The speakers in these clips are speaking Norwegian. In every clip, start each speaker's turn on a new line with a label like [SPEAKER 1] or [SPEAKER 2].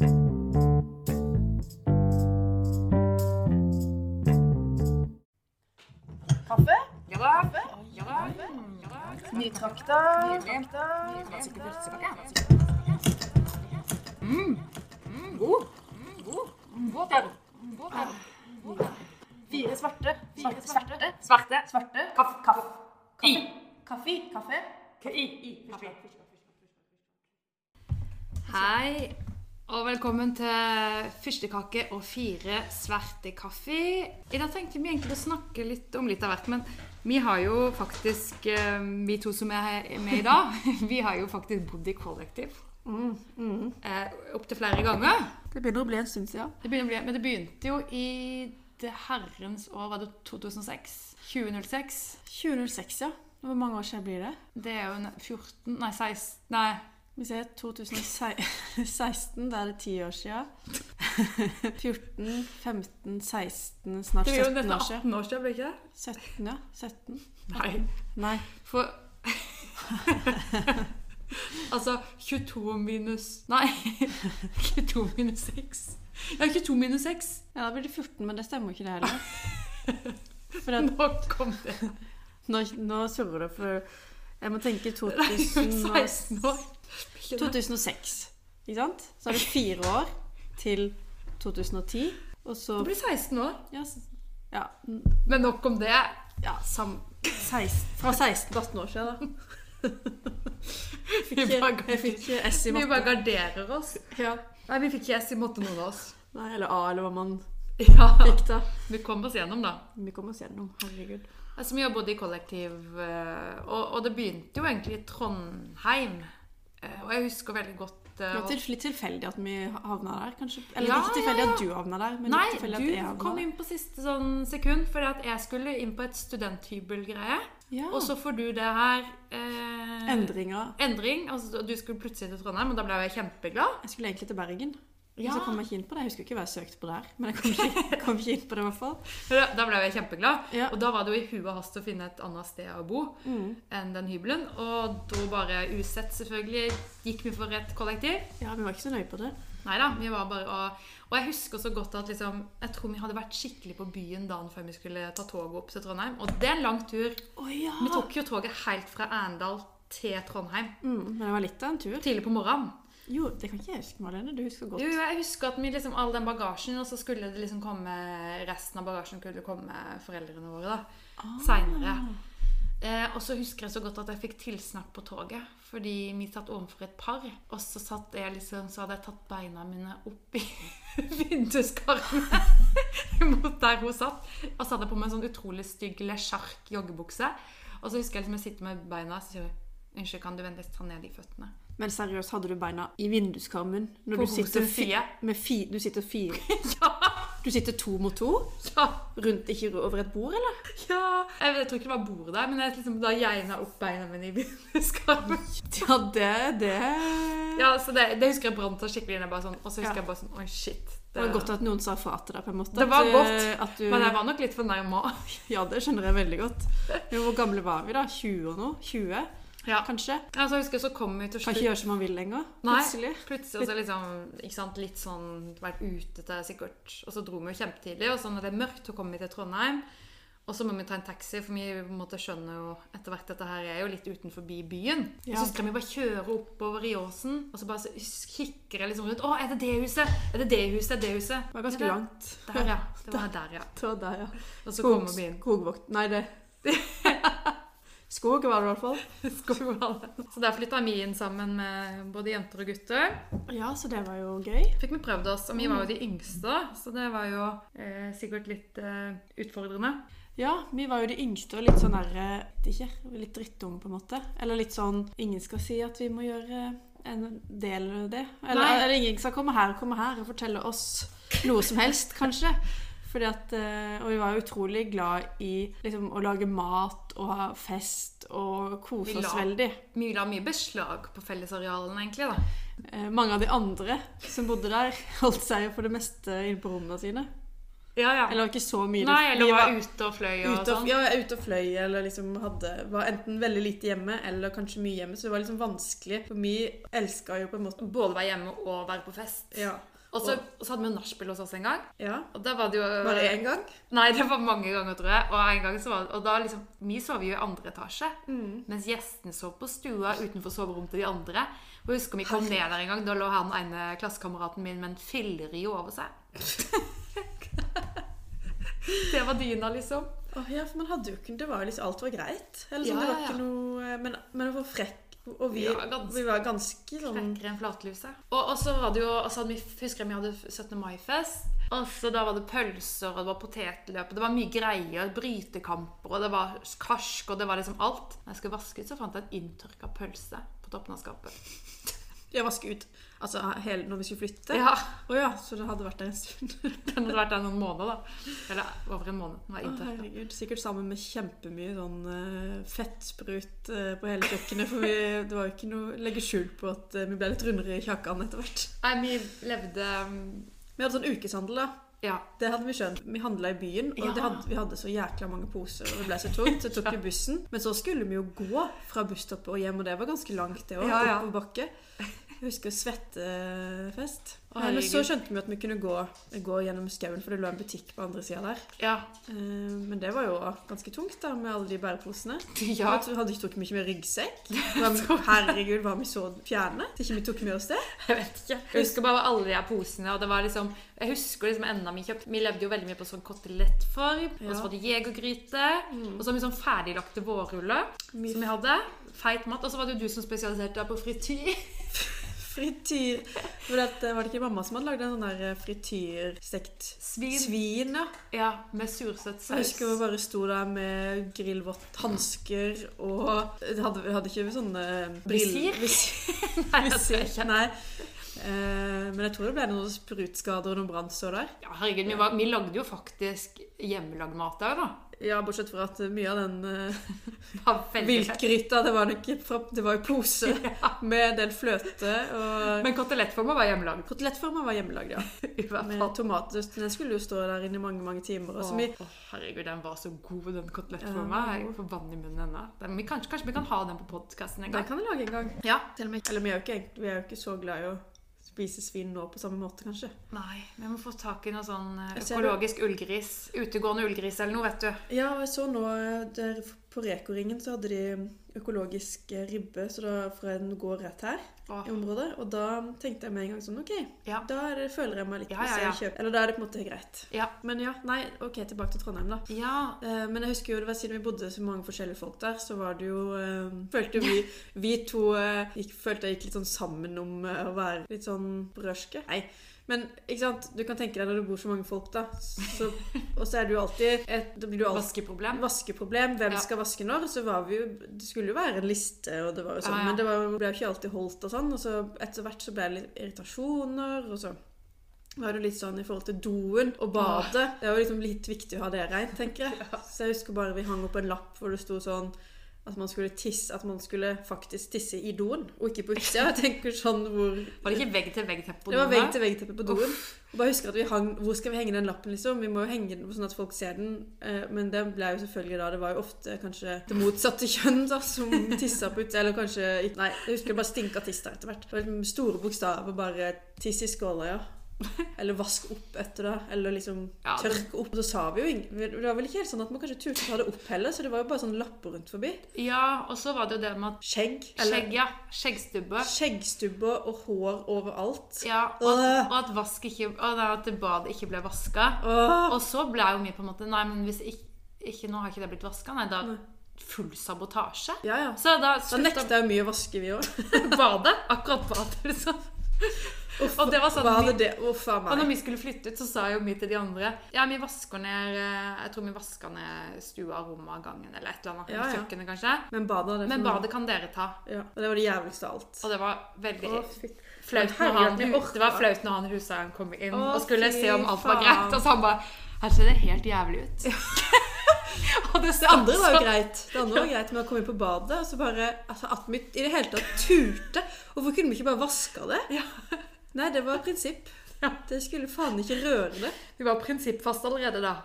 [SPEAKER 1] Kaffe?
[SPEAKER 2] Ja da.
[SPEAKER 1] Kaffe?
[SPEAKER 2] Ja da.
[SPEAKER 1] Nytrakta. Nytrakta.
[SPEAKER 2] Mm. Mm, god. Mm, god. Er.
[SPEAKER 1] Fire svarte. Svarte. Svarte.
[SPEAKER 2] Svarte.
[SPEAKER 1] Svarte.
[SPEAKER 2] Kaff.
[SPEAKER 1] Kaff.
[SPEAKER 2] Kaffe.
[SPEAKER 1] Kaffe. Kaffe.
[SPEAKER 2] Kaffe. Hei, og velkommen til fyrstekake og fire sverte kaffe. I dag tenkte vi egentlig å snakke litt om litt av hvert, men vi har jo faktisk, eh, vi to som er med i dag, vi har jo faktisk bodd i kollektiv
[SPEAKER 1] Mm, mm.
[SPEAKER 2] eh, opptil flere ganger.
[SPEAKER 1] Det begynner å bli en stund siden.
[SPEAKER 2] Det bli, men det begynte jo i det herrens år, var det 2006? 2006?
[SPEAKER 1] 2006, ja. Hvor mange år siden blir det?
[SPEAKER 2] Det er jo 14, nei 16, nei,
[SPEAKER 1] Vi ser 2016, da er det ti år siden. 14, 15, 16, snart
[SPEAKER 2] det blir jo
[SPEAKER 1] 17
[SPEAKER 2] nesten
[SPEAKER 1] år siden.
[SPEAKER 2] 18 år sia, blir det ikke det?
[SPEAKER 1] 17, ja. 17.
[SPEAKER 2] Nei.
[SPEAKER 1] Nei.
[SPEAKER 2] For Altså 22 minus Nei. 22 minus 6. Ja, 22 minus 6.
[SPEAKER 1] Ja, da blir det 14, men det stemmer ikke det heller. For at,
[SPEAKER 2] Nå kom det.
[SPEAKER 1] nå, nå surrer det, for jeg må tenke
[SPEAKER 2] Det er jo
[SPEAKER 1] 2000 og-
[SPEAKER 2] 16 år.
[SPEAKER 1] 2006. Ikke sant? Så er det fire år til 2010. Og så
[SPEAKER 2] Det blir 16 år.
[SPEAKER 1] Ja, ja,
[SPEAKER 2] Men nok om det.
[SPEAKER 1] ja sam, 16, fra 16 til 18 år siden, da. Jeg fikk ikke S i
[SPEAKER 2] vi bare garderer oss.
[SPEAKER 1] Ja.
[SPEAKER 2] Nei, vi fikk ikke S i matte, noen av oss.
[SPEAKER 1] Nei, eller A, eller hva man
[SPEAKER 2] Ja,
[SPEAKER 1] fikk da.
[SPEAKER 2] Vi kom oss gjennom, da.
[SPEAKER 1] Vi kom oss gjennom, herregud.
[SPEAKER 2] Altså, vi har bodd i kollektiv, eh, og, og det begynte jo egentlig i Trondheim. Eh, Og jeg husker veldig godt eh,
[SPEAKER 1] Det var litt tilfeldig at vi havna der, kanskje. Eller
[SPEAKER 2] Ja,
[SPEAKER 1] ikke tilfeldig
[SPEAKER 2] ja, ja.
[SPEAKER 1] at du havna der, men
[SPEAKER 2] Nei,
[SPEAKER 1] litt tilfeldig at jeg
[SPEAKER 2] du kom inn på siste sånn sekund, fordi at jeg skulle inn på et studenthybelgreie.
[SPEAKER 1] Ja.
[SPEAKER 2] Og så får du det her eh,
[SPEAKER 1] Endringer.
[SPEAKER 2] endring. Altså, du skulle plutselig til Trondheim, og da ble jeg kjempeglad.
[SPEAKER 1] Jeg skulle egentlig til Bergen.
[SPEAKER 2] Ja.
[SPEAKER 1] Så kom jeg ikke inn på det. Jeg husker ikke hva jeg søkte på der. Men jeg kom ikke, kom ikke inn på det, i hvert fall.
[SPEAKER 2] Da, da ble jeg kjempeglad.
[SPEAKER 1] Ja.
[SPEAKER 2] Og da var det jo i huet og hast å finne et annet sted å bo
[SPEAKER 1] Mm.
[SPEAKER 2] enn den hybelen. Og da bare usett, selvfølgelig, gikk vi for et kollektiv.
[SPEAKER 1] Ja, vi var ikke så nøye på det.
[SPEAKER 2] Nei da, vi var bare og, og jeg husker så godt at liksom Jeg tror vi hadde vært skikkelig på byen dagen før vi skulle ta toget opp til Trondheim. Og det er en lang tur.
[SPEAKER 1] Oh, ja!
[SPEAKER 2] Vi tok jo toget helt fra Arendal til Trondheim.
[SPEAKER 1] Mm, men det var litt av en tur.
[SPEAKER 2] Tidlig på morgenen.
[SPEAKER 1] Jo, det kan ikke jeg huske, Marlene. Du husker godt.
[SPEAKER 2] Jo, jeg husker at vi liksom all den bagasjen, og så skulle det liksom komme resten av bagasjen skulle komme foreldrene våre da,
[SPEAKER 1] Ah.
[SPEAKER 2] seinere. Eh, og så husker jeg så godt at jeg fikk tilsnakk på toget, fordi vi satt overfor et par. Og så satt jeg liksom, så hadde jeg tatt beina mine opp i vinduskarmen mot der hun satt. Og så hadde jeg på meg en sånn utrolig stygg Le Charque joggebukse. Og så husker jeg liksom jeg sitter med beina, så sier hun, Unnskyld, kan du vennligst ta ned de føttene?
[SPEAKER 1] Men seriøst, hadde du beina i vinduskarmen når
[SPEAKER 2] På
[SPEAKER 1] du sitter,
[SPEAKER 2] hos
[SPEAKER 1] fi med fi du sitter fire
[SPEAKER 2] Ja!
[SPEAKER 1] Du sitter to mot to?
[SPEAKER 2] Ja!
[SPEAKER 1] Rundt ikke over et bord, eller?
[SPEAKER 2] Ja, jeg, jeg tror ikke det var bordet der, men jeg liksom, da geina opp beina mine i vinduskarmen.
[SPEAKER 1] Ja, det, det
[SPEAKER 2] Ja, så det, det husker jeg brant seg skikkelig inn. jeg Bare sånn, og så husker
[SPEAKER 1] Ja.
[SPEAKER 2] jeg bare sånn Oi, shit.
[SPEAKER 1] Det var godt at noen sa fra til deg, på en måte.
[SPEAKER 2] Det var
[SPEAKER 1] at,
[SPEAKER 2] godt,
[SPEAKER 1] At du,
[SPEAKER 2] Men jeg var nok litt for nærme òg.
[SPEAKER 1] Ja, det skjønner jeg veldig godt. Men hvor gamle var vi da? 20 og noe? 20,
[SPEAKER 2] Ja.
[SPEAKER 1] kanskje?
[SPEAKER 2] Ja, så jeg husker så kom vi til
[SPEAKER 1] Kan ikke gjøre som man vil lenger.
[SPEAKER 2] Nei.
[SPEAKER 1] Plutselig.
[SPEAKER 2] Plutselig så liksom, sant, litt sånn Vært ute til sikkert Og så dro vi jo kjempetidlig, og så når det er mørkt, så kommer vi til Trondheim. Og så må vi ta en taxi, for vi på en måte skjønner jo etter hvert at dette her er jo litt utenfor byen.
[SPEAKER 1] Ja.
[SPEAKER 2] Så skal vi bare kjøre oppover i åsen, og så bare så kikker jeg liksom rundt. Å, er det det huset? Er det det huset? Er det huset?
[SPEAKER 1] Det var ganske
[SPEAKER 2] det-
[SPEAKER 1] langt.
[SPEAKER 2] Der, ja. Det var der, ja.
[SPEAKER 1] Det var der, ja.
[SPEAKER 2] Og så kommer inn.
[SPEAKER 1] Skogvokt Nei, det Skog var det i hvert fall.
[SPEAKER 2] Skogvallet. Så der flytta vi inn sammen med både jenter og gutter.
[SPEAKER 1] Ja, så det var jo gøy.
[SPEAKER 2] Fikk vi prøvd oss, og vi var jo de yngste, så det var jo eh, sikkert litt eh, utfordrende.
[SPEAKER 1] Ja, vi var jo de yngste og litt sånn der eh, ikke, Litt drittunge, på en måte. Eller litt sånn Ingen skal si at vi må gjøre en del av det. Eller, eller ingen skal komme her og komme her og fortelle oss noe som helst, kanskje. At, eh, og vi var utrolig glad i liksom, å lage mat og ha fest og kose
[SPEAKER 2] la,
[SPEAKER 1] oss veldig.
[SPEAKER 2] Vi la mye beslag på fellesarealene, egentlig. da.
[SPEAKER 1] Eh, mange av de andre som bodde der, holdt seg for det meste inne på rommene sine.
[SPEAKER 2] Ja, ja.
[SPEAKER 1] Eller ikke så mye.
[SPEAKER 2] Nei, eller
[SPEAKER 1] var,
[SPEAKER 2] var ute og fløy og
[SPEAKER 1] og,
[SPEAKER 2] sånn.
[SPEAKER 1] ja, ute og fløy, eller liksom hadde, var enten veldig lite hjemme, eller kanskje mye hjemme. Så det var liksom vanskelig. For vi elska jo på en måte
[SPEAKER 2] Både være hjemme og være på fest.
[SPEAKER 1] Ja.
[SPEAKER 2] Og så, og så hadde vi jo nachspiel hos oss en gang.
[SPEAKER 1] ja.
[SPEAKER 2] Og da var det jo
[SPEAKER 1] Bare én gang.
[SPEAKER 2] Nei, det var mange ganger, tror jeg. Og en gang så var og da liksom, Vi sov jo i andre etasje,
[SPEAKER 1] Mm.
[SPEAKER 2] mens gjestene sov på stua utenfor soverommet til de andre. Og jeg husker vi kom ned der en gang, da lå han ene klassekameraten min med en fillerio over seg. det var dyna, liksom.
[SPEAKER 1] Åh, ja, for man hadde jo ikke Det var jo liksom Alt var greit. Eller sånn,
[SPEAKER 2] Ja,
[SPEAKER 1] det var
[SPEAKER 2] ja,
[SPEAKER 1] ikke
[SPEAKER 2] ja.
[SPEAKER 1] noe Men, men få frekk Og vi,
[SPEAKER 2] Ja, ganske-
[SPEAKER 1] vi var ganske sånn
[SPEAKER 2] Frekkere enn flatluse. Og, og så var det jo, altså, husker jeg vi hadde 17. mai-fest. Og så da var det pølser, og det var potetløp, og det var mye greier. Brytekamper, og det var karsk, og det var liksom alt. Når jeg skulle vaske ut, så fant jeg en inntørka pølse på toppen av skapet.
[SPEAKER 1] Jeg vaske ut Altså hele, når vi skulle flytte.
[SPEAKER 2] Ja,
[SPEAKER 1] Oh, ja, så det hadde vært der en stund.
[SPEAKER 2] Den hadde vært der noen måneder, da. Eller over en måned. Var
[SPEAKER 1] Å, herregud. Sikkert sammen med kjempemye sånn uh, fettsprut uh, på hele kjøkkenet. For vi, det var jo ikke noe å legge skjul på at uh, vi ble litt rundere i kjakan etter hvert.
[SPEAKER 2] Nei, vi levde um,
[SPEAKER 1] Vi hadde sånn ukeshandel, da.
[SPEAKER 2] Ja.
[SPEAKER 1] Det hadde vi skjønt. Vi handla i byen, og
[SPEAKER 2] Ja.
[SPEAKER 1] det hadde, vi hadde så jækla mange poser. Og det ble så tungt, så tok vi bussen. Men så skulle vi jo gå fra busstoppet og hjem, og det var ganske langt, det òg.
[SPEAKER 2] Ja, ja.
[SPEAKER 1] Oppoverbakke. Jeg husker svettefest. Men så skjønte vi at vi kunne gå, gå gjennom skauen, for det lå en butikk på andre sida der.
[SPEAKER 2] Ja.
[SPEAKER 1] Eh, Men det var jo ganske tungt, da, med alle de bæreposene.
[SPEAKER 2] ja.
[SPEAKER 1] Vi hadde ikke tok mye med ryggsekk. Herregud, var vi så fjerne? At ikke vi tok med oss det?
[SPEAKER 2] Jeg vet ikke. Jeg husker bare alle de her posene. Og det var liksom Jeg husker liksom enda vi kjøpte Vi levde jo veldig mye på sånn kotelettform. Og
[SPEAKER 1] Ja.
[SPEAKER 2] så var det jegergryte. Og så vi sånn ferdiglagte vårruller som vi hadde. Feit mat. Og så var det jo du som spesialiserte deg på frityr.
[SPEAKER 1] Frityr. For det, var det ikke mamma som hadde lagd en sånn der eh, frityrstekt
[SPEAKER 2] Svin.
[SPEAKER 1] svin? ja.
[SPEAKER 2] Ja, med sursøt
[SPEAKER 1] Jeg husker vi bare sto der med grillvått hansker og hadde, vi hadde ikke sånne
[SPEAKER 2] Visir?
[SPEAKER 1] Visir.
[SPEAKER 2] Nei, jeg ikke.
[SPEAKER 1] Nei. Uh, men jeg tror det ble noen sprutskader og noen brannsår der.
[SPEAKER 2] Ja, herregud, vi, var, vi lagde jo faktisk hjemmelagd mat der, da.
[SPEAKER 1] Ja, Bortsett fra at mye av den uh, viltgryta det var, nok fra, det var i pose med en del fløte. Og
[SPEAKER 2] Men kotelettforma var hjemmelagd.
[SPEAKER 1] kotelettforma var hjemmelagd, ja. Med
[SPEAKER 2] fall.
[SPEAKER 1] Den skulle jo stå der inne i mange mange timer. Og
[SPEAKER 2] Å,
[SPEAKER 1] vi,
[SPEAKER 2] å, herregud, den var så god, den kotelettforma.
[SPEAKER 1] Ja.
[SPEAKER 2] Jeg får vann i munnen ennå. Kanskje, kanskje vi kan ha den på podkasten en gang?
[SPEAKER 1] den kan vi lage en gang.
[SPEAKER 2] Ja.
[SPEAKER 1] Til og med, eller vi er, jo ikke, vi er jo ikke så glad i å spise svin nå på samme måte, kanskje.
[SPEAKER 2] Nei, vi må få tak i noe sånn eh, økologisk ullgris. Utegående ullgris eller noe, vet du.
[SPEAKER 1] Ja, jeg så nå eh, der på Reko-ringen så hadde de økologisk eh, ribbe så da, fra en gård rett her
[SPEAKER 2] Åh,
[SPEAKER 1] i området. Og da tenkte jeg med en gang sånn OK,
[SPEAKER 2] Ja.
[SPEAKER 1] da det, føler jeg meg litt
[SPEAKER 2] Ja, ja, ja.
[SPEAKER 1] kjøper Eller da er det på en måte greit.
[SPEAKER 2] Ja.
[SPEAKER 1] Men ja, nei, OK, tilbake til Trondheim, da.
[SPEAKER 2] ja.
[SPEAKER 1] Eh, Men jeg husker jo det var siden vi bodde så mange forskjellige folk der, så var det jo eh, Følte vi, vi to eh, gikk, følte jeg gikk litt sånn sammen om eh, å være litt sånn brødske. Nei. Men ikke sant, du kan tenke deg når det bor så mange folk, da. Så, og så er det jo alltid et, Det blir jo alltid
[SPEAKER 2] Vaskeproblem.
[SPEAKER 1] vaskeproblem. Hvem
[SPEAKER 2] Ja.
[SPEAKER 1] skal vaske når? Så var vi jo Det skulle jo være en liste, og det var jo sånn,
[SPEAKER 2] Ja, ja.
[SPEAKER 1] men det var, ble jo ikke alltid holdt og sånn. Og så etter hvert så ble det litt irritasjoner, og så var det litt sånn i forhold til doen og badet. Det jo liksom litt viktig å ha det reint, tenker jeg. Så jeg husker bare vi hang opp en lapp hvor det sto sånn at man skulle tisse At man skulle faktisk tisse i doen, og ikke på utsida. Jeg tenker sånn hvor
[SPEAKER 2] Var det ikke vegg-til-vegg-teppe på
[SPEAKER 1] det var vegg-til-vegg-teppe på doen. Og bare husker at vi hang, Hvor skal vi henge den lappen, liksom? Vi må jo henge den sånn at folk ser den. Eh, Men det ble jo selvfølgelig da Det var jo ofte kanskje det motsatte kjønn da som tissa på utsida. Eller kanskje Nei, jeg husker det bare stinka tiss der etter hvert. Liksom store bokstaver, bare 'tiss i skåla', ja. Eller 'vask opp etter det'. Eller liksom
[SPEAKER 2] Ja, det-
[SPEAKER 1] tørke opp'. Og så sa vi jo Det var vel ikke helt sånn at man kanskje turte å ta det opp heller, så det var jo bare sånn lapper rundt forbi.
[SPEAKER 2] Ja, og så var det jo det med at
[SPEAKER 1] Skjegg.
[SPEAKER 2] Skjegg, ja. Skjeggstubbe.
[SPEAKER 1] Skjeggstubbe og hår overalt.
[SPEAKER 2] Ja, og at, og at, vask ikke, og at badet ikke ble vaska. Og så ble jo vi på en måte Nei, men hvis ikke, ikke nå har ikke det blitt vaska, nei, da
[SPEAKER 1] Nei.
[SPEAKER 2] full sabotasje.
[SPEAKER 1] Ja, ja.
[SPEAKER 2] Så da
[SPEAKER 1] Da nekta jeg mye å vaske, vi òg.
[SPEAKER 2] badet. Akkurat badet, liksom. Og det var sånn
[SPEAKER 1] Var det det? Uff
[SPEAKER 2] Og når vi skulle flytte ut, så sa jo vi til de andre Ja, vi vasker ned eh, Jeg tror vi vasker ned stua, rommet, gangen eller et eller annet.
[SPEAKER 1] Ja, ja.
[SPEAKER 2] Kjøkkenet, kanskje.
[SPEAKER 1] Men badet det
[SPEAKER 2] Men badet kan dere ta.
[SPEAKER 1] Ja, og det var det jævligste av alt.
[SPEAKER 2] Og det var veldig flaut når han, det var flaut når han huseieren kom inn
[SPEAKER 1] Å,
[SPEAKER 2] og skulle se om alt var greit. Og så han bare Her ser det helt jævlig ut. det,
[SPEAKER 1] andre var jo greit. Det andre var greit med å komme inn på badet, og så bare altså, At vi i det hele tatt turte. Hvorfor kunne vi ikke bare vaske det?
[SPEAKER 2] Ja.
[SPEAKER 1] Nei, det var prinsipp. Det skulle faen ikke røre det.
[SPEAKER 2] Vi var prinsippfast allerede da.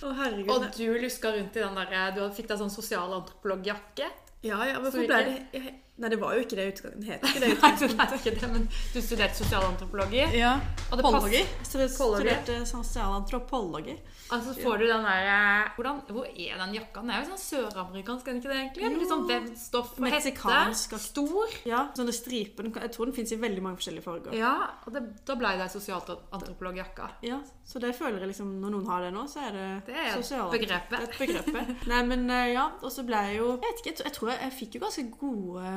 [SPEAKER 1] Å, herregud.
[SPEAKER 2] Og du luska rundt i den der Du fikk deg sånn sosialantropologjakke.
[SPEAKER 1] Ja, ja, men hvorfor ble det Nei, det var jo ikke det utgangspunktet. Ikke det utgangspunktet.
[SPEAKER 2] Nei, det er ikke det, men du studerte sosialantropologi.
[SPEAKER 1] Ja. Pollogi. Studerte sosialantropologi.
[SPEAKER 2] Altså får du den der eh, hvordan, Hvor er den jakka? Den er jo sånn søramerikansk, er den ikke det egentlig? Litt sånn vevd stoff og hette. Stor.
[SPEAKER 1] Ja, sånne striper. Jeg tror den fins i veldig mange forskjellige farger.
[SPEAKER 2] Ja, og det, da ble det sosialantropologjakka.
[SPEAKER 1] Ja, så det føler jeg liksom Når noen har det nå, så er det
[SPEAKER 2] Det er begrepet.
[SPEAKER 1] er et begrepet. Nei, men eh, ja, og så ble jeg jo Jeg vet ikke, jeg tror jeg, jeg fikk jo ganske gode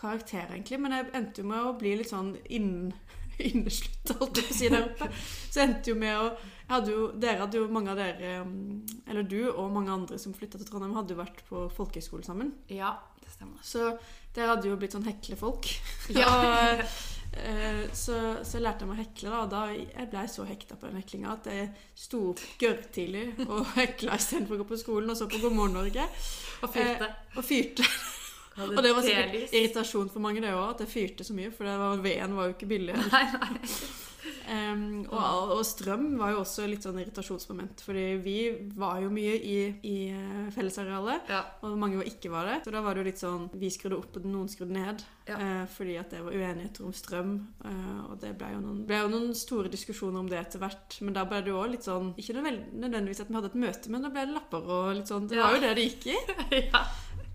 [SPEAKER 1] karakterer, egentlig, men jeg endte jo med å bli litt sånn inn, inneslutt, holdt jeg på å si, der oppe. Så endte jo med å jeg hadde jo, Dere hadde jo mange av dere, um, eller du og mange andre som flytta til Trondheim, hadde jo vært på folkehøyskole sammen.
[SPEAKER 2] Ja, det stemmer.
[SPEAKER 1] Så dere hadde jo blitt sånn heklefolk.
[SPEAKER 2] Ja.
[SPEAKER 1] og, eh, så, så lærte jeg meg å hekle, da. Og da jeg ble så hekta på den heklinga at jeg sto opp gørrtidlig og hekla istedenfor å gå på skolen og så på God morgen Norge.
[SPEAKER 2] Og fyrte.
[SPEAKER 1] Og fyrte.
[SPEAKER 2] Hadde
[SPEAKER 1] Og det var sikkert
[SPEAKER 2] telys.
[SPEAKER 1] irritasjon for mange, det òg, at det fyrte så mye. For det var, veden var jo ikke billig.
[SPEAKER 2] Nei, nei.
[SPEAKER 1] Um, og, og strøm var jo også litt sånn irritasjonsmoment. Fordi vi var jo mye i, i eh, fellesarealet.
[SPEAKER 2] Ja.
[SPEAKER 1] Og mange var ikke var det. Så da var det jo litt sånn Vi skrudde opp, og noen skrudde ned.
[SPEAKER 2] Ja.
[SPEAKER 1] Uh, fordi at det var uenigheter om strøm. Uh, og det ble jo, noen, ble jo noen store diskusjoner om det etter hvert. Men da ble det jo også litt sånn Ikke nødvendigvis at vi hadde et møte, men da ble det lapper og litt sånn. Det var jo det det gikk i.
[SPEAKER 2] ja.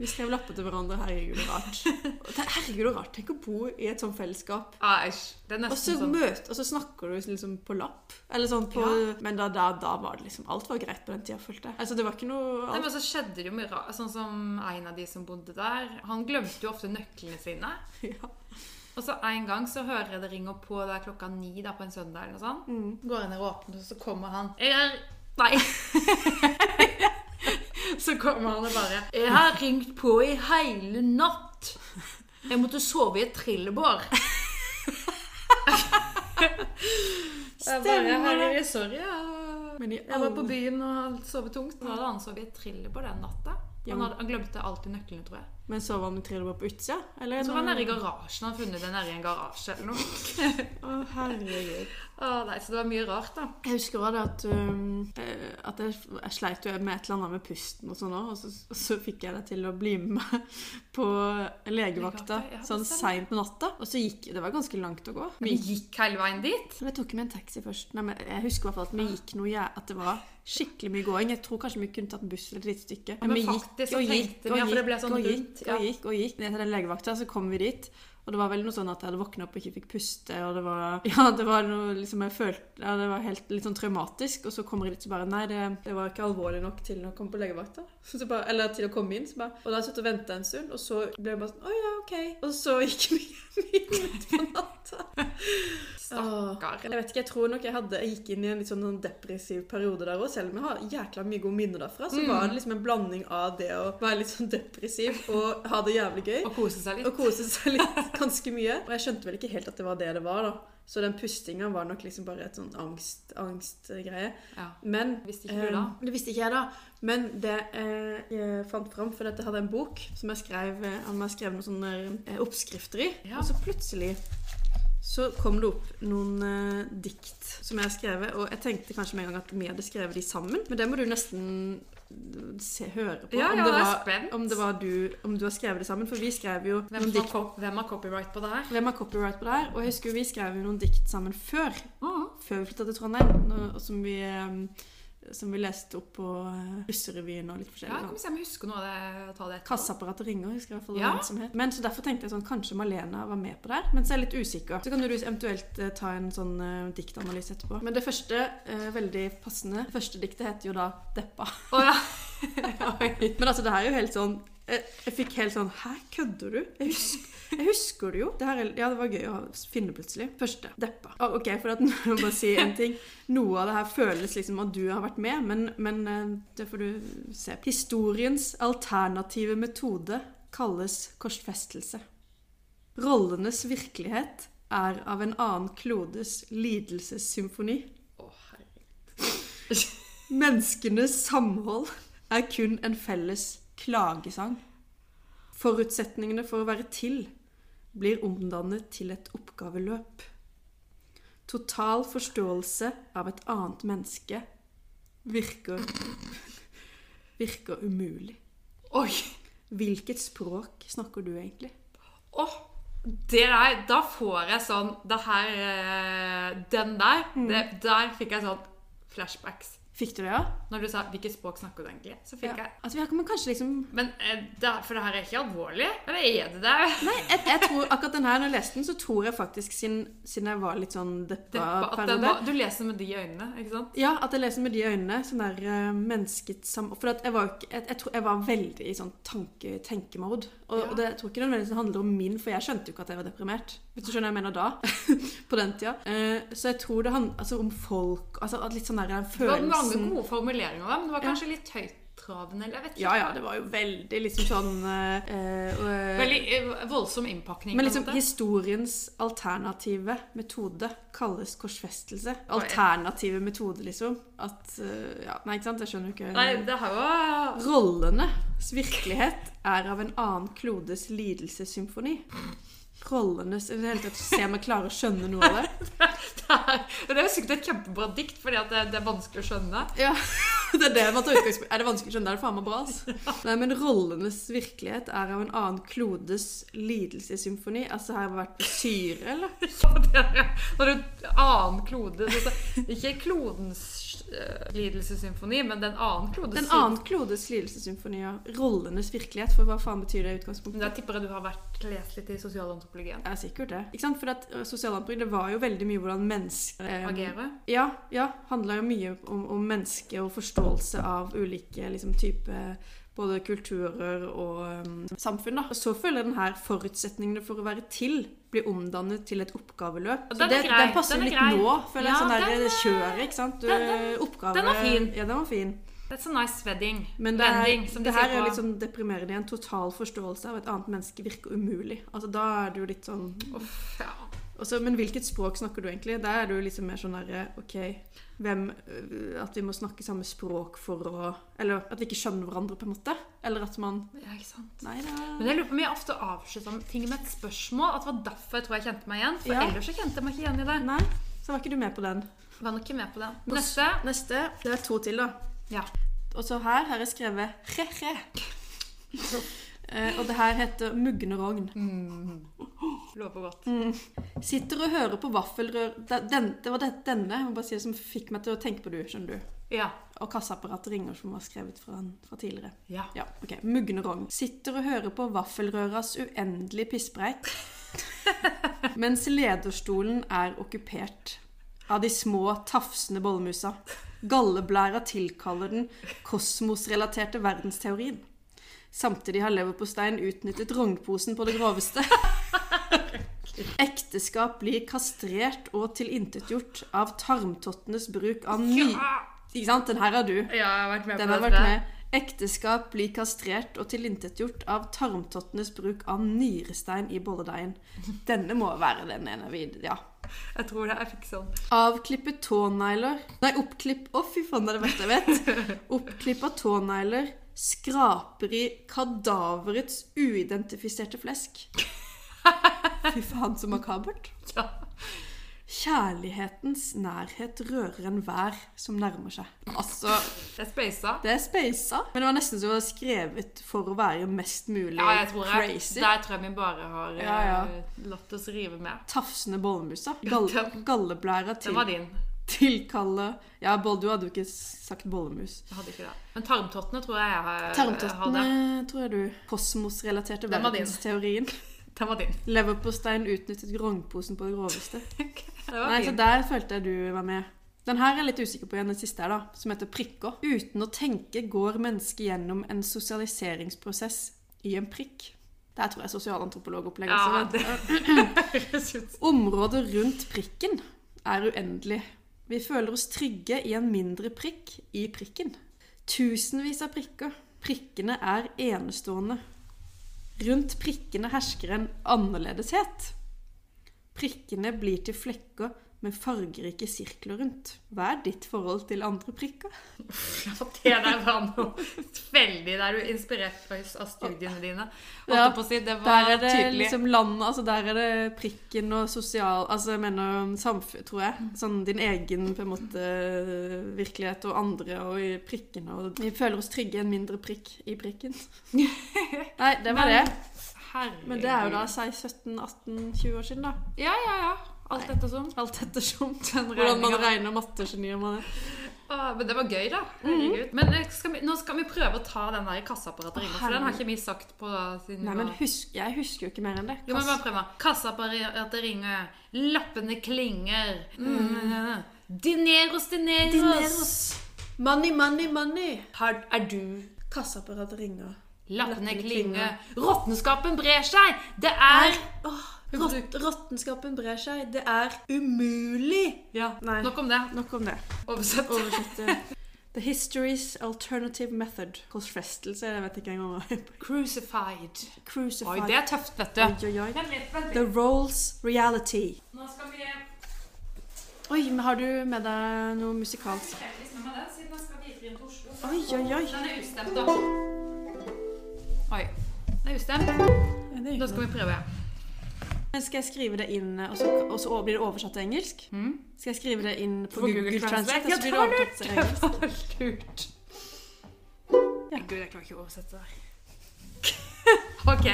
[SPEAKER 1] Vi skrev lapper til hverandre. Herregud, så rart. Herregud, så rart. Tenk å bo i et sånt fellesskap.
[SPEAKER 2] Ah. Det er
[SPEAKER 1] Og så
[SPEAKER 2] sånn
[SPEAKER 1] møt, og så snakker du liksom på lapp. Eller sånn på Men da, da, da var det liksom Alt var greit på den tida, følte jeg. Altså, det var ikke noe
[SPEAKER 2] Nei, men så skjedde det jo mye rart. Sånn som en av de som bodde der. Han glemte jo ofte nøklene sine.
[SPEAKER 1] ja.
[SPEAKER 2] Og så en gang så hører jeg det ringer på det er klokka ni da på en søndag. eller noe sånt.
[SPEAKER 1] Mm.
[SPEAKER 2] Går jeg ned og åpner, og så kommer han Jeg er Nei. så kommer han og bare Jeg har ringt på i hele natt. Jeg måtte sove i et trillebår.
[SPEAKER 1] Stemmer det.
[SPEAKER 2] sorry. Jeg,
[SPEAKER 1] Men
[SPEAKER 2] jeg var på byen og hadde sovet tungt. Så hadde han sovet i et trillebår den natta. Han, hadde, han glemte alltid nøklene, tror jeg.
[SPEAKER 1] Men sov han med trillebår på utsida? Eller
[SPEAKER 2] Så var han er i garasjen. Han hadde funnet den i en garasje eller noe.
[SPEAKER 1] Å, herregud.
[SPEAKER 2] Å, nei, så det var mye rart, da.
[SPEAKER 1] Jeg husker også det at, um, at jeg, jeg sleit jo med et eller annet med pusten og sånn òg, og så, og så fikk jeg deg til å bli med meg på legevakta
[SPEAKER 2] ja,
[SPEAKER 1] sånn seint på natta. Og så gikk Det var ganske langt å gå.
[SPEAKER 2] Vi gikk hele veien dit.
[SPEAKER 1] Jeg tok med en taxi først. Nei, men jeg husker i hvert fall at vi gikk noe jeg, At det var skikkelig mye gåing. Jeg tror kanskje vi kunne tatt en buss eller et lite stykke.
[SPEAKER 2] men
[SPEAKER 1] vi
[SPEAKER 2] gikk og gikk vi, ja, for det ble sånn
[SPEAKER 1] og gikk
[SPEAKER 2] ja.
[SPEAKER 1] og gikk og gikk ned til den legevakta. Så kom vi dit. Og det var vel noe sånn at jeg hadde våkna opp og ikke fikk puste. Og det var Ja, det var noe liksom jeg følte Ja, det var helt litt sånn traumatisk. Og så kommer jeg dit så bare Nei, det, det var ikke alvorlig nok til å komme på legevakta. Eller til å komme inn. Så bare, og da hadde jeg sittet og venta en stund, og så ble jeg bare sånn Å ja, OK. Og så gikk vi hjem midt på natta.
[SPEAKER 2] Stakkar.
[SPEAKER 1] Jeg vet ikke, jeg tror nok jeg, hadde, jeg gikk inn i en litt sånn depressiv periode der òg. Selv om jeg har jækla mye gode minner derfra, så var det liksom en blanding av det å være litt sånn depressiv og ha det jævlig gøy.
[SPEAKER 2] Og kose seg litt.
[SPEAKER 1] Og kose seg litt ganske mye. Og jeg skjønte vel ikke helt at det var det det var, da. Så den pustinga var nok liksom bare et sånn angst, angstgreie.
[SPEAKER 2] Ja.
[SPEAKER 1] Men
[SPEAKER 2] Visste ikke du da?
[SPEAKER 1] eh, Det visste ikke jeg da. Men det eh, jeg fant fram, for dette hadde en bok som jeg skrev, han om jeg skrev noen sånne eh, oppskrifter i.
[SPEAKER 2] Ja.
[SPEAKER 1] Og så plutselig så kom det opp noen eh, dikt som jeg har skrevet. Og jeg tenkte kanskje med en gang at vi hadde skrevet de sammen. Men det må du nesten se, høre på.
[SPEAKER 2] Ja,
[SPEAKER 1] om,
[SPEAKER 2] ja,
[SPEAKER 1] det var, om, det var du, om du har skrevet det sammen. For vi skrev jo
[SPEAKER 2] Hvem har,
[SPEAKER 1] dikt
[SPEAKER 2] cop- hvem har copyright på det her?
[SPEAKER 1] hvem har copyright på det her? Og jeg husker vi skrev jo noen dikt sammen før.
[SPEAKER 2] Mm.
[SPEAKER 1] Før vi flytta til Trondheim. Noe, Som vi, eh, som vi leste opp på eh, Russerevyen og litt forskjellig.
[SPEAKER 2] Ja,
[SPEAKER 1] kan
[SPEAKER 2] vi se om jeg husker noe av det. Ta det etterpå.
[SPEAKER 1] Kasseapparatet ringer, husker jeg i hvert fall
[SPEAKER 2] Ja.
[SPEAKER 1] den som het. Men så derfor tenkte jeg sånn, kanskje Malena var med på det her. Men så er jeg litt usikker. Så kan du eventuelt eh, ta en sånn uh, diktanalyse etterpå. Men det første, uh, veldig passende, det første diktet heter jo da 'Deppa'.
[SPEAKER 2] Oh, ja.
[SPEAKER 1] Men altså, det her er jo helt sånn Jeg, jeg fikk helt sånn Hæ, kødder du? Jeg husker, jeg husker det jo. Det her, er- ja, det var gøy å finne plutselig. Første. Deppa. Å, ok, for at må jeg bare si en ting. Noe av det her føles liksom at du har vært med, men, men eh, det får du se. Historiens alternative metode kalles korsfestelse. Rollenes virkelighet er av en annen klodes lidelsessymfoni.
[SPEAKER 2] Å, herregud.
[SPEAKER 1] Menneskenes samhold er kun en felles klagesang. Forutsetningene for å være til blir omdannet til et oppgaveløp. Total forståelse av et annet menneske virker Virker umulig.
[SPEAKER 2] Oi!
[SPEAKER 1] Hvilket språk snakker du egentlig?
[SPEAKER 2] Åh, det der, da får jeg sånn Det her eh, Den der, det, der fikk jeg sånn flashbacks.
[SPEAKER 1] Fikk du det, ja?
[SPEAKER 2] Når du sa 'hvilket språk snakker du egentlig', så fikk
[SPEAKER 1] ja.
[SPEAKER 2] jeg
[SPEAKER 1] Altså, vi har men kanskje liksom
[SPEAKER 2] Men eh, det, For det her er ikke alvorlig? Eller er det det?
[SPEAKER 1] Nei, jeg, jeg tror akkurat den her, når jeg leste den, så tror jeg faktisk, siden, siden jeg var litt sånn deppa
[SPEAKER 2] var, du leser med de øynene, ikke sant?
[SPEAKER 1] Ja, at jeg leser med de øynene. Sånn der uh, menneskets sam... For jeg var jeg, jeg, tror jeg var veldig i sånn tanke, tenkemode. Og,
[SPEAKER 2] Ja.
[SPEAKER 1] og det, jeg tror ikke nødvendigvis det handler om min, for jeg skjønte jo ikke at jeg var deprimert. Hvis du skjønner hva jeg mener da. på den tida. Uh, så jeg tror det handler altså, om folk altså, Litt sånn der den
[SPEAKER 2] Det var mange gode formuleringer, men det var
[SPEAKER 1] Ja.
[SPEAKER 2] kanskje litt høyttravende, eller jeg vet ikke.
[SPEAKER 1] Ja, ja, det var jo veldig liksom sånn eh, eh,
[SPEAKER 2] Veldig eh, voldsom innpakning.
[SPEAKER 1] Men liksom historiens alternative metode kalles korsfestelse. Alternative metode, liksom. At eh, Ja, nei, ikke sant? Jeg skjønner ikke
[SPEAKER 2] Nei, det har jo
[SPEAKER 1] Rollenes virkelighet er av en annen klodes lidelsessymfoni. Rollenes I det hele tatt Se om jeg klarer å skjønne noe av det.
[SPEAKER 2] Det er, det er jo sikkert et kjempebra dikt, fordi at det, det er vanskelig å skjønne.
[SPEAKER 1] Ja, det Er det man tar utgangspunkt Er det vanskelig å skjønne? Det er det faen meg bra, altså. Nei, men rollenes virkelighet er av en annen klodes lidelsessymfoni. Altså, har jeg vært på syre, eller?
[SPEAKER 2] Ja, det er, når du annen klode så, Ikke klodens lidelsessymfoni, men den annen klodes
[SPEAKER 1] Den annen klodes lidelsessymfoni, ja. Rollenes virkelighet. For hva faen betyr det i
[SPEAKER 2] Men
[SPEAKER 1] utgangspunktet?
[SPEAKER 2] Da tipper jeg du har vært lest litt i sosialantropologien.
[SPEAKER 1] Ja, er sikkert det. Ikke sant? For at uh, sosialantropologi, det var jo veldig mye hvordan mennesker eh,
[SPEAKER 2] Agerer?
[SPEAKER 1] Ja, ja. Handla jo mye om, om mennesket og forståelse av ulike liksom, type både kulturer og um, samfunn. da. Så føler den her forutsetningene for å være til blir omdannet til et oppgaveløp.
[SPEAKER 2] Den er
[SPEAKER 1] det, den passer
[SPEAKER 2] den
[SPEAKER 1] litt
[SPEAKER 2] grei.
[SPEAKER 1] nå, føler jeg.
[SPEAKER 2] Ja,
[SPEAKER 1] sånn der
[SPEAKER 2] den er-
[SPEAKER 1] kjøret, ikke sant. Du,
[SPEAKER 2] den- den-
[SPEAKER 1] oppgave,
[SPEAKER 2] den var fin.
[SPEAKER 1] Ja, den var fin.
[SPEAKER 2] That's a nice wedding.
[SPEAKER 1] Men det, er,
[SPEAKER 2] Vending,
[SPEAKER 1] det her er litt sånn deprimerende. En total forståelse av et annet menneske virker umulig. Altså, Da er det jo litt sånn
[SPEAKER 2] Uff, ja.
[SPEAKER 1] Og så- Men hvilket språk snakker du egentlig? Der er det jo liksom mer sånn derre OK, hvem øh, At vi må snakke samme språk for å Eller at vi ikke skjønner hverandre, på en måte. Eller at man
[SPEAKER 2] ja, ikke sant.
[SPEAKER 1] Nei da.
[SPEAKER 2] Men jeg lurer på om jeg ofte avslutta ting med et spørsmål. At det var derfor jeg tror jeg kjente meg igjen. For
[SPEAKER 1] Ja.
[SPEAKER 2] ellers så kjente jeg meg ikke igjen i det.
[SPEAKER 1] Nei, så var ikke du med på den.
[SPEAKER 2] Var nok ikke med på
[SPEAKER 1] den.
[SPEAKER 2] Neste.
[SPEAKER 1] Neste. Det er to til, da.
[SPEAKER 2] Ja.
[SPEAKER 1] Og så her har jeg skrevet re-re. Eh, og det her heter Mugne rogn.
[SPEAKER 2] Lover godt.
[SPEAKER 1] Sitter og hører på vaffelrør den, det var det, denne jeg må bare si som fikk meg til å tenke på du, skjønner du.
[SPEAKER 2] Ja.
[SPEAKER 1] Og kasseapparatet ringer, som var skrevet fra, fra tidligere.
[SPEAKER 2] Ja.
[SPEAKER 1] Ja, ok. Mugne rogn. Sitter og hører på vaffelrøras uendelige pisspreik. mens lederstolen er okkupert av de små, tafsende bollemusa. Galleblæra tilkaller den kosmosrelaterte verdensteorien. Samtidig har leverposteien utnyttet rognposen på det groveste. Ekteskap blir kastrert og tilintetgjort av tarmtottenes bruk av ny... Ikke sant? Den her har du.
[SPEAKER 2] Ja, jeg har vært med
[SPEAKER 1] Den
[SPEAKER 2] på
[SPEAKER 1] har
[SPEAKER 2] dette.
[SPEAKER 1] vært med. Ekteskap blir kastrert og tilintetgjort av tarmtottenes bruk av nyrestein i bolledeigen. Denne må være den ene vi Ja.
[SPEAKER 2] Jeg tror det. Jeg fikk sånn.
[SPEAKER 1] Avklippe tånegler Nei, oppklipp Å, fy faen, det er det verste jeg vet. Oppklippa tånegler skraper i kadaverets uidentifiserte flesk. Fy faen, så makabert.
[SPEAKER 2] Ja.
[SPEAKER 1] Kjærlighetens nærhet rører enhver som nærmer seg. Altså
[SPEAKER 2] Det er speisa.
[SPEAKER 1] Det er speisa, men det var nesten som det var skrevet for å være mest mulig
[SPEAKER 2] Ja, jeg tror jeg,
[SPEAKER 1] crazy.
[SPEAKER 2] der tror jeg vi bare har
[SPEAKER 1] Ja, ja.
[SPEAKER 2] eh, latt oss rive med.
[SPEAKER 1] Tafsende bollemusa. Gall,
[SPEAKER 2] Den-
[SPEAKER 1] galleblæra til,
[SPEAKER 2] var din.
[SPEAKER 1] Tilkalle Ja, du hadde jo ikke sagt bollemus.
[SPEAKER 2] Jeg hadde ikke det. Men tarmtottene tror jeg jeg har-
[SPEAKER 1] Tarmtottene tror jeg du Kosmosrelaterte verdensteorien.
[SPEAKER 2] Den var din.
[SPEAKER 1] Leverpostein utnyttet grognposen på det groveste.
[SPEAKER 2] Det var
[SPEAKER 1] Nei, så. Der følte jeg du var med. Den her er jeg litt usikker på igjen, den siste her, da, som heter prikker. Uten å tenke går mennesket gjennom en sosialiseringsprosess i en prikk. Der tror jeg sosialantropologopplegget
[SPEAKER 2] Ja, det
[SPEAKER 1] Området rundt prikken er uendelig. Vi føler oss trygge i en mindre prikk i prikken. Tusenvis av prikker. Prikkene er enestående. Rundt prikkene hersker en annerledeshet. Prikkene blir til flekker med fargerike sirkler rundt. Hva er ditt forhold til andre prikker?
[SPEAKER 2] Det der var noe veldig Der er du inspirert av studiene dine.
[SPEAKER 1] Ja,
[SPEAKER 2] si, det var
[SPEAKER 1] Der er det
[SPEAKER 2] tydelig.
[SPEAKER 1] liksom landet, altså der er det prikken og sosial Altså jeg mener samfunn, tror jeg. Sånn din egen på en måte virkelighet og andre og i prikkene. Og vi føler oss trygge en mindre prikk i prikken. Nei, det var det.
[SPEAKER 2] Herregud.
[SPEAKER 1] Men det er jo da si 17-18-20 år siden, da.
[SPEAKER 2] Ja, ja, ja. Alt ettersom.
[SPEAKER 1] Alt ettersom hvordan man regner mattegenier man er.
[SPEAKER 2] Ah, men det var gøy, da. Herregud. Men eh, skal vi, nå skal vi prøve å ta den der kasseapparatet ringer, for den har ikke vi sagt på siden
[SPEAKER 1] Nei, men husk, jeg husker jo ikke mer enn det.
[SPEAKER 2] Jo, men bare prøv. Kasseapparatet ringer, lappene klinger. Mm. Dineros, dineros.
[SPEAKER 1] Dineros. Money, money, money.
[SPEAKER 2] Har, er du
[SPEAKER 1] Kasseapparatet ringer.
[SPEAKER 2] Lappene
[SPEAKER 1] Lappene
[SPEAKER 2] klinger. Råttenskapen brer seg. Det er
[SPEAKER 1] Åh, rott, Råttenskapen brer seg. Det er umulig!
[SPEAKER 2] Ja,
[SPEAKER 1] Nei.
[SPEAKER 2] nok om det.
[SPEAKER 1] Nok om det.
[SPEAKER 2] Oversett.
[SPEAKER 1] Oversette. The History's Alternative Method. Hos frestelse, jeg vet ikke engang hva
[SPEAKER 2] Crucified.
[SPEAKER 1] Crucified.
[SPEAKER 2] Oi, det er tøft, vet du.
[SPEAKER 1] Oi, oi, oi. The Roles Reality.
[SPEAKER 2] Nå skal vi
[SPEAKER 1] Oi, men har du med deg noe musikalsk? Oi, oi, oi.
[SPEAKER 2] Den er ustemt, da. Oi. Den er ustemt. Da skal vi prøve.
[SPEAKER 1] Men Skal jeg skrive det inn, og så, og så blir det oversatt til engelsk?
[SPEAKER 2] Mm.
[SPEAKER 1] Skal jeg skrive det inn på,
[SPEAKER 2] På
[SPEAKER 1] Google, Translate,
[SPEAKER 2] Ja,
[SPEAKER 1] så blir
[SPEAKER 2] det var
[SPEAKER 1] engelsk?
[SPEAKER 2] Det var lurt.
[SPEAKER 1] Ja.
[SPEAKER 2] Gud, jeg klarer ikke å oversette det her. Ok,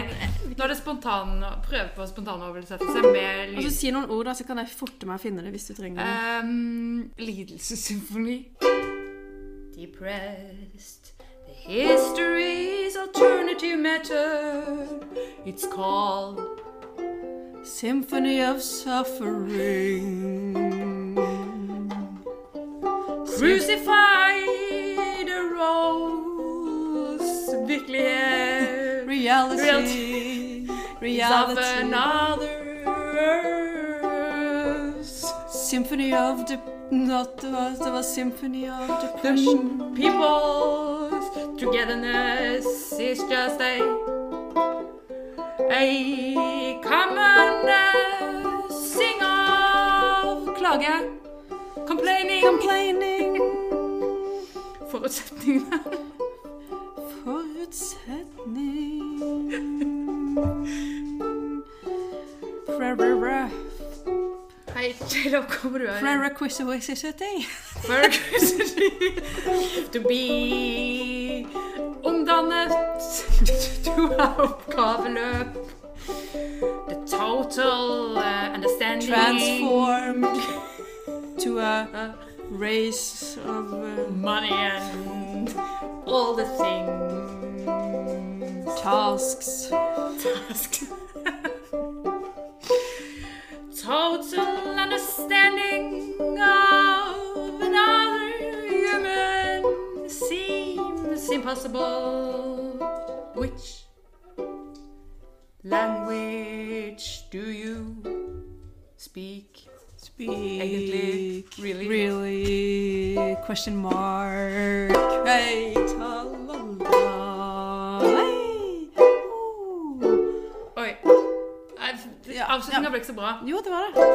[SPEAKER 2] nå er det spontan, prøve på spontanoversettelse med
[SPEAKER 1] Og så si noen ord, da, så kan jeg forte meg å finne det hvis du trenger det.
[SPEAKER 2] Um, lidelsessymfoni. Depressed. The history's alternative matter. It's called
[SPEAKER 1] Symphony of Suffering.
[SPEAKER 2] Crucified rolls virkelighet eh,
[SPEAKER 1] Reality.
[SPEAKER 2] Reality. of
[SPEAKER 1] Reality.
[SPEAKER 2] another
[SPEAKER 1] Symphony of the... Not, det var Symphony of Depression.
[SPEAKER 2] The people's togetherness is just a uh, sing av klage. Complaining.
[SPEAKER 1] Complaining.
[SPEAKER 2] Forutsetningene.
[SPEAKER 1] Forutsetning. Prerara.
[SPEAKER 2] Hei, Taylor, kommer du her?
[SPEAKER 1] Prerequisite.
[SPEAKER 2] To be omdannet to oppgaveløp. The total uh, understanding
[SPEAKER 1] Transformed to a
[SPEAKER 2] Uh,
[SPEAKER 1] race of... uh,
[SPEAKER 2] money and all the things.
[SPEAKER 1] tasks.
[SPEAKER 2] Tasks. Total understanding of another human seems impossible. Which Egentlig, really?
[SPEAKER 1] Really? Question mark. Hei, ta-la-la. Oh.
[SPEAKER 2] Oi. Avslutninga
[SPEAKER 1] ja.
[SPEAKER 2] ble ikke så bra.
[SPEAKER 1] Jo, det var det.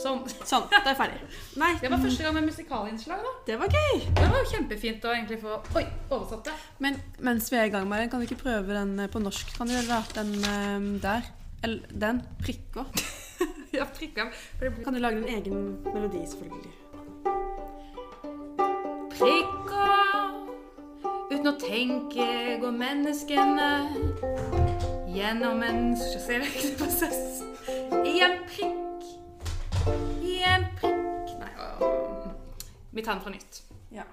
[SPEAKER 2] Sånn.
[SPEAKER 1] Sånn, da er jeg ferdig. Nei,
[SPEAKER 2] Det var første gang med musikalinnslag, da.
[SPEAKER 1] det var gøy.
[SPEAKER 2] Det var jo kjempefint å egentlig få Oi, oversatt det.
[SPEAKER 1] Men mens vi er i gang med den, kan du ikke prøve den eh, på norsk? Kan du gjøre? Den eh, der. Eller den. Prikker.
[SPEAKER 2] For det
[SPEAKER 1] Kan du lage din egen melodi, selvfølgelig.
[SPEAKER 2] prikker. Uten å tenke går menneskene gjennom en sjåførlig prosess. I en prikk. I en prikk Nei, vi tar den fra nytt.
[SPEAKER 1] Ja.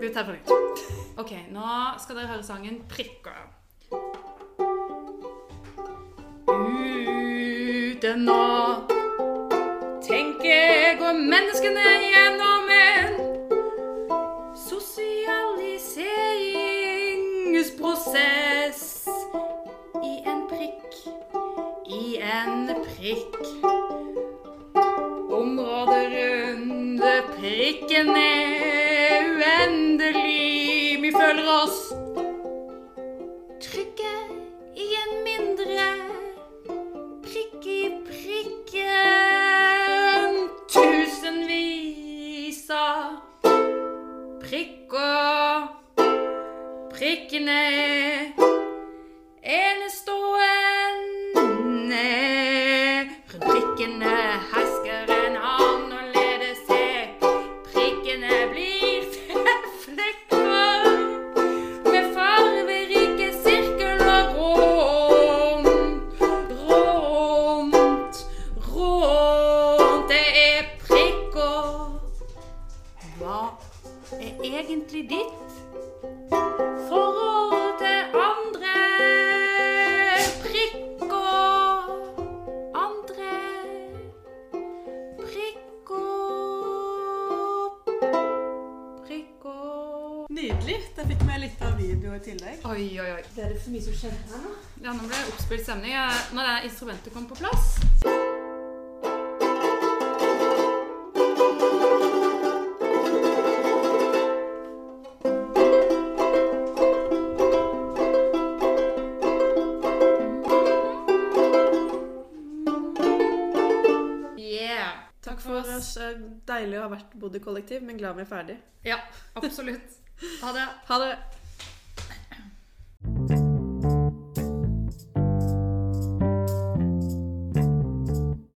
[SPEAKER 2] Vi tar det på nytt. Ok, nå skal dere høre sangen 'Prikker'. Uten å tenke går menneskene gjennom en sosialiseringsprosess i en prikk, i en prikk. Området rundt prikken er vemos. I tillegg.
[SPEAKER 1] Oi, oi, oi.
[SPEAKER 2] Det er det for mye som skjedde her nå.
[SPEAKER 1] Ja, nå ble det oppspilt stemning. Når det instrumentet kom på plass
[SPEAKER 2] Deilig å ha vært bodd i kollektiv, men glad vi er ferdig.
[SPEAKER 1] Ja, absolutt. Ha det.
[SPEAKER 2] Ha det.